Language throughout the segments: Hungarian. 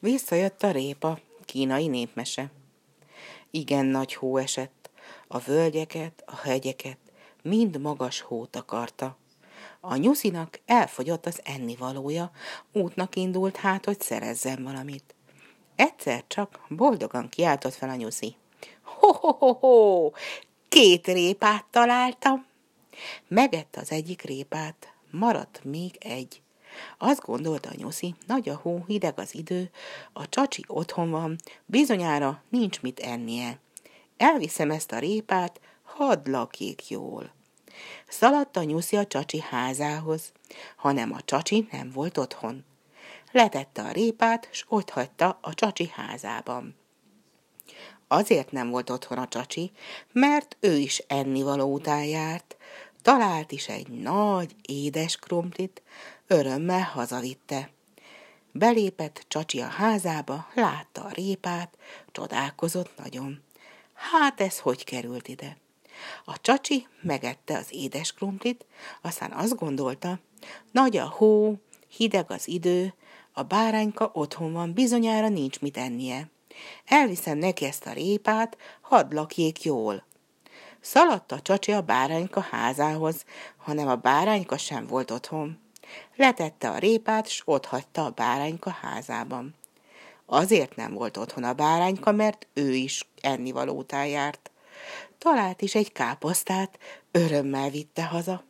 Visszajött a répa, kínai népmese. Igen nagy hó esett, a völgyeket, a hegyeket, mind magas hót akarta. A nyuszinak elfogyott az ennivalója, útnak indult hát, hogy szerezzen valamit. Egyszer csak boldogan kiáltott fel a nyuszi. Ho-ho-ho-ho! Két répát találtam! Megette az egyik répát, maradt még egy. Azt gondolta a nyuszi, nagy a hó, hideg az idő, a csacsi otthon van, bizonyára nincs mit ennie. Elviszem ezt a répát, hadd lakjék jól. Szaladt a nyuszi a csacsi házához, hanem a csacsi nem volt otthon. Letette a répát, s ott hagyta a csacsi házában. Azért nem volt otthon a csacsi, mert ő is ennivaló után járt, talált is egy nagy, édes krumplit, örömmel hazavitte. Belépett Csacsi a házába, látta a répát, csodálkozott nagyon. Hát ez hogy került ide? A csacsi megette az édes krumplit, aztán azt gondolta, nagy a hó, hideg az idő, a bárányka otthon van, bizonyára nincs mit ennie. Elviszem neki ezt a répát, hadd lakjék jól. Szaladt a csacsi a bárányka házához, hanem a bárányka sem volt otthon. Letette a répát, s ott hagyta a bárányka házában. Azért nem volt otthon a bárányka, mert ő is ennivalótán járt. Talált is egy káposztát, örömmel vitte haza.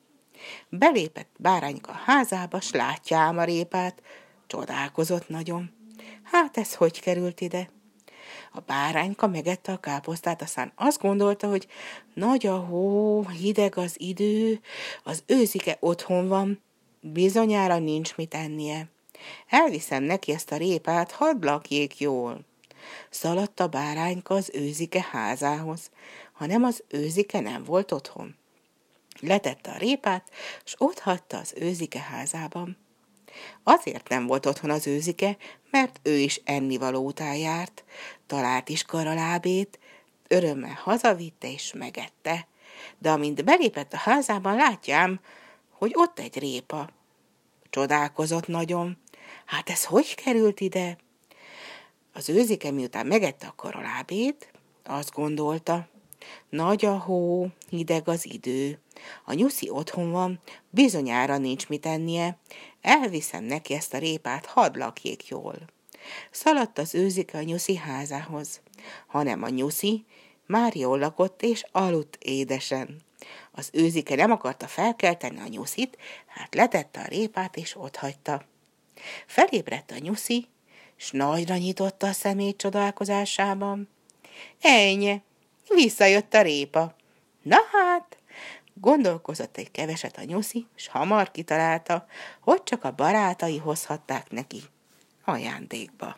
Belépett bárányka házába, s látja ám a répát, csodálkozott nagyon. Hát ez hogy került ide? A bárányka megette a káposztát, aztán azt gondolta, hogy nagy a hó, hideg az idő, az őzike otthon van, bizonyára nincs mit ennie. Elviszem neki ezt a répát, hadd lakjék jól. Szaladt a bárányka az őzike házához, hanem az őzike nem volt otthon. Letette a répát, s ott hagyta az őzike házában. Azért nem volt otthon az őzike, mert ő is ennivaló után járt, talált is karalábét, örömmel hazavitte és megette. De amint belépett a házában, látjám, hogy ott egy répa. Csodálkozott nagyon. Hát ez hogy került ide? Az őzike miután megette a karalábét, azt gondolta, nagy a hó, hideg az idő. A nyuszi otthon van, bizonyára nincs mit ennie. Elviszem neki ezt a répát, hadd lakjék jól. Szaladt az őzike a nyuszi házához, hanem a nyuszi már jól lakott és aludt édesen. Az őzike nem akarta felkelteni a nyuszit, hát letette a répát és otthagyta. Felébredt a nyuszi, s nagyra nyitotta a szemét csodálkozásában. Ennyi, visszajött a répa. Na hát, gondolkozott egy keveset a nyuszi, s hamar kitalálta, hogy csak a barátai hozhatták neki ajándékba.